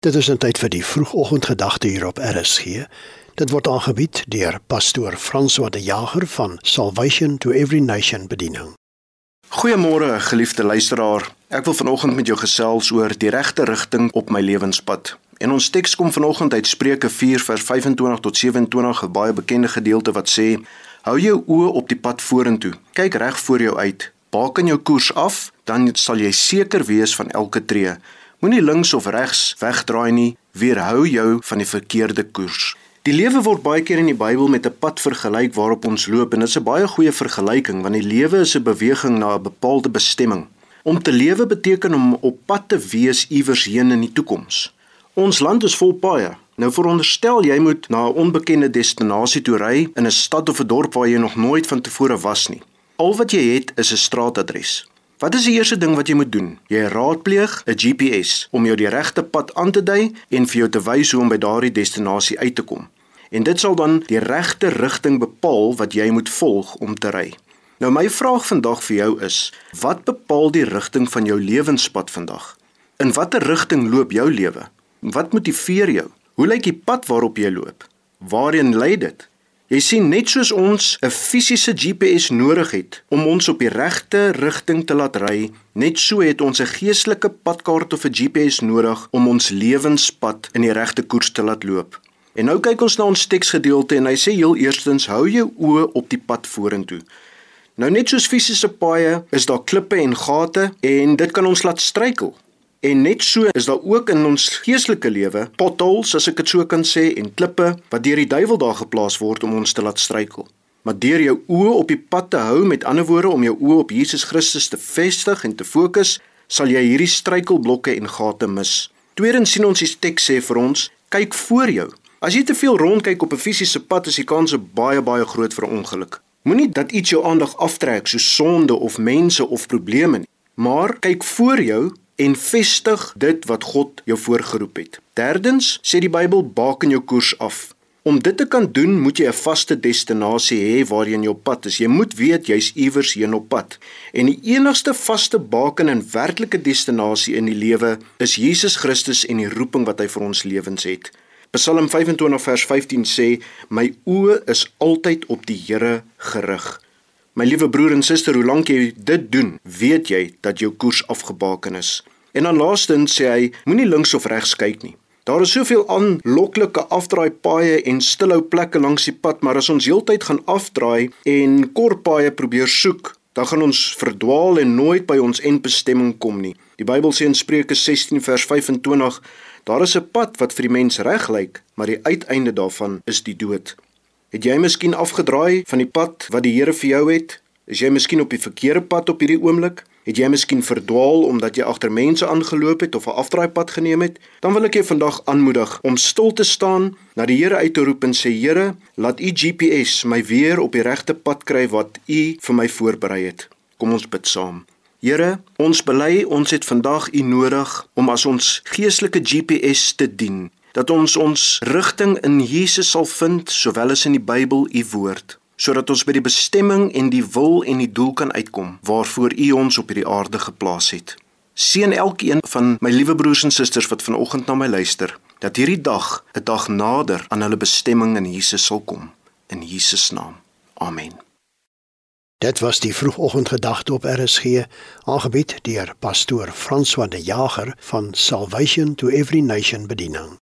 Dit is 'n tyd vir die vroegoggendgedagte hier op RSG. Dit word aangebied deur pastoor François de Jager van Salvation to Every Nation Bediening. Goeiemôre, geliefde luisteraar. Ek wil vanoggend met jou gesels oor die regte rigting op my lewenspad. En ons teks kom vanoggend uit Spreuke 4 vers 25 tot 27, 'n baie bekende gedeelte wat sê: Hou jou oë op die pad vorentoe. Kyk reg voor jou uit. Baken jou koers af, dan sal jy seker wees van elke tree. Moenie links of regs wegdraai nie, weerhou jou van die verkeerde koers. Die lewe word baie keer in die Bybel met 'n pad vergelyk waarop ons loop en dit is 'n baie goeie vergelyking want die lewe is 'n beweging na 'n bepaalde bestemming. Om te lewe beteken om op pad te wees iewers heen in die toekoms. Ons land is vol paaie. Nou veronderstel jy moet na 'n onbekende destinasie toe ry in 'n stad of 'n dorp waar jy nog nooit vantevore was nie. Al wat jy het is 'n straatadres. Wat is die eerste ding wat jy moet doen? Jy raadpleeg 'n GPS om jou die regte pad aan te dui en vir jou te wys hoe om by daardie destinasie uit te kom. En dit sal dan die regte rigting bepaal wat jy moet volg om te ry. Nou my vraag vandag vir jou is: wat bepaal die rigting van jou lewenspad vandag? In watter rigting loop jou lewe? Wat motiveer jou? Hoe lyk die pad waarop jy loop? Waarheen lei dit? Jy sien net soos ons 'n fisiese GPS nodig het om ons op die regte rigting te laat ry, net so het ons 'n geestelike padkaart of 'n GPS nodig om ons lewenspad in die regte koers te laat loop. En nou kyk ons na ons teksgedeelte en hy sê heel eerstens hou jou oë op die pad vorentoe. Nou net soos fisiese paaie is daar klippe en gate en dit kan ons laat struikel. En net so is daar ook in ons geestelike lewe potholes as ek dit so kan sê en klippe wat deur die duiwel daar geplaas word om ons te laat struikel. Maar deur jou oë op die pad te hou, met ander woorde om jou oë op Jesus Christus te vestig en te fokus, sal jy hierdie struikelblokke en gate mis. Tweedens sien ons die teks sê vir ons, kyk voor jou. As jy te veel rondkyk op 'n fisiese pad, is die kans baie baie groot vir ongeluk. Moenie dat iets jou aandag aftrek soos sonde of mense of probleme nie, maar kyk voor jou en vestig dit wat God jou voorgeroep het. Derdens sê die Bybel baken jou koers af. Om dit te kan doen, moet jy 'n vaste destinasie hê waarheen jy op pad is. Jy moet weet jy's iewers heen op pad. En die enigste vaste baken en werklike destinasie in die lewe is Jesus Christus en die roeping wat hy vir ons lewens het. Psalm 25 vers 15 sê: "My oë is altyd op die Here gerig." My liewe broer en suster, hoe lank jy dit doen, weet jy dat jou koers afgebaken is. En dan laastens sê hy, moenie links of regs kyk nie. Daar is soveel aanloklike afdraai paaie en stilhou plekke langs die pad, maar as ons heeltyd gaan afdraai en kort paaie probeer soek, dan gaan ons verdwaal en nooit by ons eindbestemming kom nie. Die Bybel sê in Spreuke 16 vers 25, daar is 'n pad wat vir die mens reg lyk, maar die uiteinde daarvan is die dood. Het jy miskien afgedraai van die pad wat die Here vir jou het? Is jy miskien op die verkeerde pad op hierdie oomblik? Het jy miskien verdwaal omdat jy agter mense aangeloop het of 'n afdraaipad geneem het? Dan wil ek jou vandag aanmoedig om stil te staan, na die Here uit te roep en sê Here, laat U GPS my weer op die regte pad kry wat U vir my voorberei het. Kom ons bid saam. Here, ons bely ons het vandag U nodig om as ons geestelike GPS te dien dat ons ons rigting in Jesus sal vind sowel as in die Bybel u woord sodat ons by die bestemming en die wil en die doel kan uitkom waarvoor u ons op hierdie aarde geplaas het. Seën elkeen van my liewe broers en susters wat vanoggend na my luister dat hierdie dag 'n dag nader aan hulle bestemming in Jesus sal kom in Jesus naam. Amen. Dit was die vroegoggendgedagte op RSG, aangebied deur pastoor François de Jager van Salvation to Every Nation Bediening.